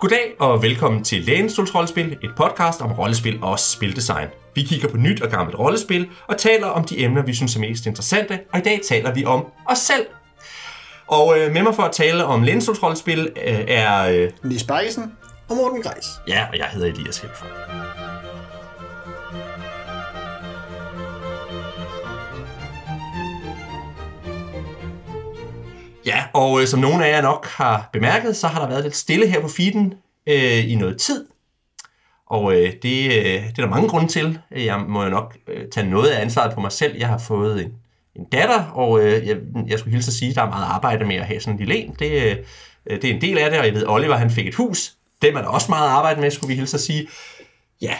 Goddag og velkommen til Lænestols Rollespil, et podcast om rollespil og spildesign. Vi kigger på nyt og gammelt rollespil og taler om de emner, vi synes er mest interessante, og i dag taler vi om os selv. Og øh, med mig for at tale om Lænestols Rollespil øh, er... Øh, Nis Bakkesen. Og Morten Greis. ja, og jeg hedder Elias Helfer. Ja, og øh, som nogle af jer nok har bemærket, så har der været lidt stille her på feeden øh, i noget tid. Og øh, det, øh, det er der mange grunde til. Jeg må jo nok øh, tage noget af ansvaret på mig selv. Jeg har fået en, en datter, og øh, jeg, jeg skulle hilse at sige, at der er meget arbejde med at have sådan en lille en. Det, øh, det er en del af det, og jeg ved, Oliver han fik et hus. Dem er der også meget arbejde med, skulle vi hilse at sige. Ja,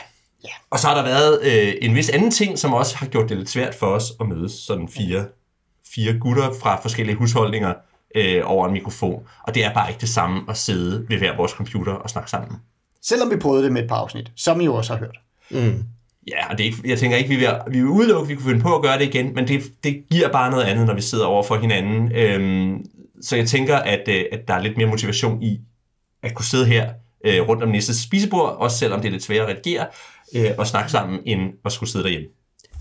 Ja. og så har der været øh, en vis anden ting, som også har gjort det lidt svært for os at mødes sådan fire, fire gutter fra forskellige husholdninger øh, over en mikrofon. Og det er bare ikke det samme at sidde ved hver vores computer og snakke sammen. Selvom vi prøvede det med et par afsnit, som I jo også har hørt. Mm. Ja, og det er ikke, jeg tænker ikke, vi vil, vi vil udelukke, at vi kunne finde på at gøre det igen, men det, det giver bare noget andet, når vi sidder over for hinanden. Øhm, så jeg tænker, at, øh, at der er lidt mere motivation i at kunne sidde her øh, rundt om Nisses spisebord, også selvom det er lidt sværere at redigere, øh, og snakke sammen, end at skulle sidde derhjemme.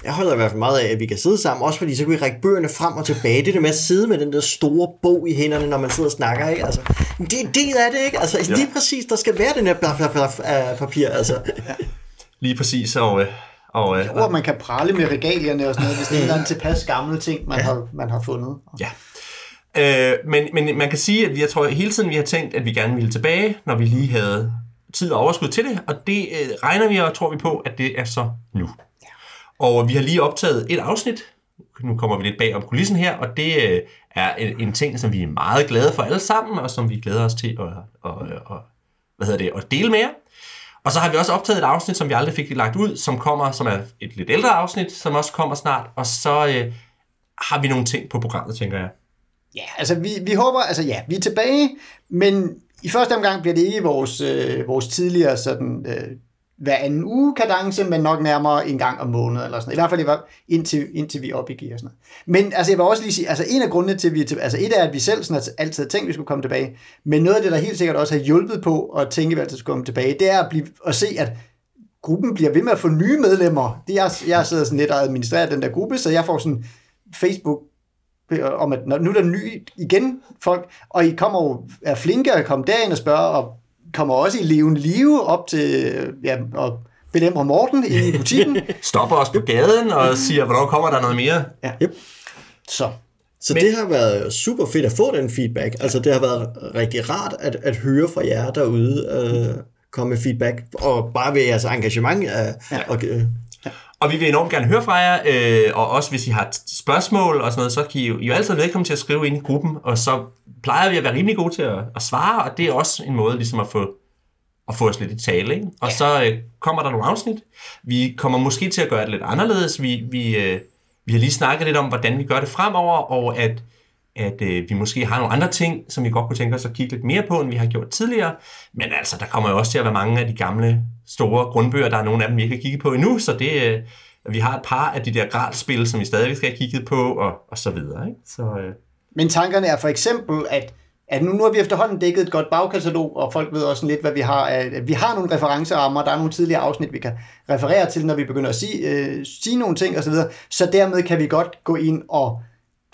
Jeg holder i hvert fald meget af, at vi kan sidde sammen, også fordi så kan vi række bøgerne frem og tilbage. Det der med at sidde med den der store bog i hænderne, når man sidder og snakker, ikke? Altså, det er en del af det, ikke? Altså, ja. lige præcis, der skal være den her blaf, blaf, blaf, af papir, altså. Lige præcis, og... Øh, og øh, Hvor man kan prale med regalierne og sådan noget, hvis det er en eller anden tilpas gammel ting, man, har, man har fundet. Ja. Øh, men, men man kan sige, at vi, jeg tror hele tiden, vi har tænkt, at vi gerne ville tilbage, når vi lige havde tid og overskud til det, og det øh, regner vi og tror vi på, at det er så nu. Og vi har lige optaget et afsnit, nu kommer vi lidt bag om kulissen her, og det øh, er en, en ting, som vi er meget glade for alle sammen, og som vi glæder os til at, at, at, at, hvad hedder det, at dele med jer. Og så har vi også optaget et afsnit, som vi aldrig fik lagt ud, som kommer, som er et lidt ældre afsnit, som også kommer snart, og så øh, har vi nogle ting på programmet, tænker jeg. Ja, altså vi, vi håber, altså ja, vi er tilbage, men i første omgang bliver det ikke vores, øh, vores tidligere sådan, øh, hver anden uge kadence, men nok nærmere en gang om måneden eller sådan I hvert fald i indtil, indtil vi op i gear og sådan noget. Men altså jeg vil også lige sige, altså en af grundene til, at vi er til, altså et er, at vi selv sådan altid har tænkt, at vi skulle komme tilbage, men noget af det, der helt sikkert også har hjulpet på at tænke, at vi altid skulle komme tilbage, det er at, blive, at se, at gruppen bliver ved med at få nye medlemmer. Det er, jeg sidder sådan lidt og administrerer den der gruppe, så jeg får sådan Facebook øh, om, at nu er der ny igen folk, og I kommer jo, er flinke at komme derind og spørge, og kommer også i levende live op til, ja, og belemrer Morten i butikken. stopper os på gaden og siger, hvornår kommer der noget mere? ja. Yep. Så, Så Men- Men... det har været super fedt at få den feedback. Altså, det har været rigtig rart at, at høre fra jer derude, øh, komme med feedback, og bare ved jeres engagement. Øh, ja. og, øh, Og vi vil enormt gerne høre fra jer, øh, og også hvis I har spørgsmål og sådan noget, så kan I jo, I er jo altid velkommen til at skrive ind i gruppen, og så plejer vi at være rimelig gode til at, at svare, og det er også en måde ligesom at få, at få os lidt i tale. Ikke? Og ja. så øh, kommer der nogle afsnit. Vi kommer måske til at gøre det lidt anderledes. Vi, vi, øh, vi har lige snakket lidt om, hvordan vi gør det fremover, og at, at øh, vi måske har nogle andre ting, som vi godt kunne tænke os at kigge lidt mere på, end vi har gjort tidligere. Men altså, der kommer jo også til at være mange af de gamle, store grundbøger. Der er nogle af dem, vi ikke har kigget på endnu, så det, øh, vi har et par af de der gralspil, som vi stadigvæk skal have kigget på, og, og så videre. Ikke? Så, øh, men tankerne er for eksempel, at at nu, nu har vi efterhånden dækket et godt bagkatalog, og folk ved også lidt, hvad vi har. At at vi har nogle referencerammer, der er nogle tidligere afsnit, vi kan referere til, når vi begynder at sige, øh, sige nogle ting osv. Så, så dermed kan vi godt gå ind og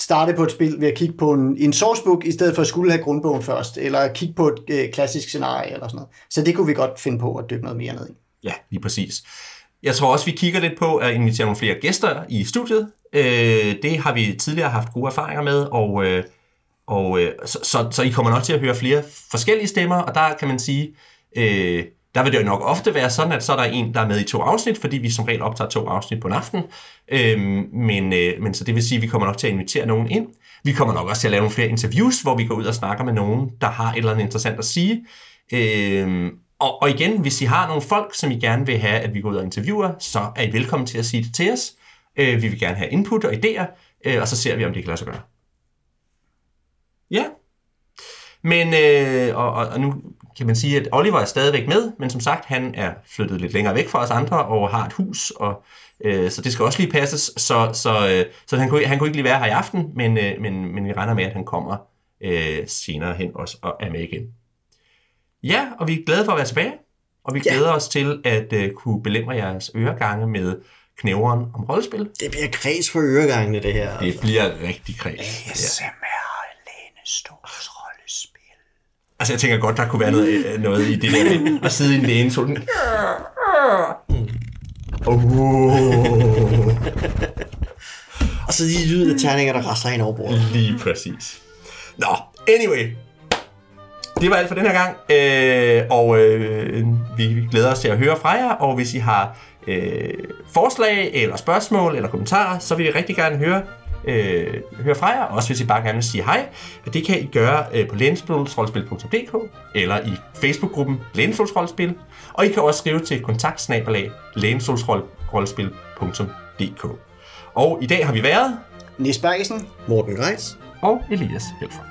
starte på et spil ved at kigge på en, en sourcebook, i stedet for at skulle have grundbogen først, eller kigge på et øh, klassisk scenarie eller sådan noget. Så det kunne vi godt finde på at dykke noget mere ned i. Ja, lige præcis. Jeg tror også, vi kigger lidt på at invitere nogle flere gæster i studiet. Øh, det har vi tidligere haft gode erfaringer med, og, øh, og øh, så, så, så I kommer nok til at høre flere forskellige stemmer, og der kan man sige, øh, der vil det jo nok ofte være sådan, at så er der en, der er med i to afsnit, fordi vi som regel optager to afsnit på en aften. Øhm, men, øh, men så det vil sige, at vi kommer nok til at invitere nogen ind. Vi kommer nok også til at lave nogle flere interviews, hvor vi går ud og snakker med nogen, der har et eller andet interessant at sige. Øhm, og, og igen, hvis I har nogle folk, som I gerne vil have, at vi går ud og interviewer, så er I velkommen til at sige det til os. Øh, vi vil gerne have input og idéer, øh, og så ser vi, om det kan lade sig gøre. Ja. Men, øh, og, og, og nu kan man sige, at Oliver er stadigvæk med, men som sagt, han er flyttet lidt længere væk fra os andre og har et hus, og, øh, så det skal også lige passes. Så, så, øh, så han, kunne, han kunne ikke lige være her i aften, men, øh, men, men vi regner med, at han kommer øh, senere hen også og er med igen. Ja, og vi er glade for at være tilbage. Og vi Ja. glæder os til at uh, kunne belemre jeres øregange med knæveren om rollespil. Det bliver kreds for øregangene, det her. Det bliver rigtig kreds. Ja. ASMR Lænestols rollespil. Altså, jeg tænker godt, der kunne være noget, øh, noget i det der at sidde i en læne, sådan... Oh, Og så de lyd af terninger, der raster hen over bordet. lige præcis. Nå, anyway. Det var alt for den her gang, øh, og øh, vi glæder os til at høre fra jer, og hvis I har øh, forslag, eller spørgsmål, eller kommentarer, så vil vi rigtig gerne høre, øh, høre fra jer, også hvis I bare gerne vil sige hej. Og det kan I gøre øh, på lænestolsrollespil.dk, eller i Facebook-gruppen Lænestolsrollespil, og I kan også skrive til kontaktsnabelag lænestolsrollespil.dk. Og i dag har vi været, Nis Bergesen, Morten Greis. og Elias Helfer.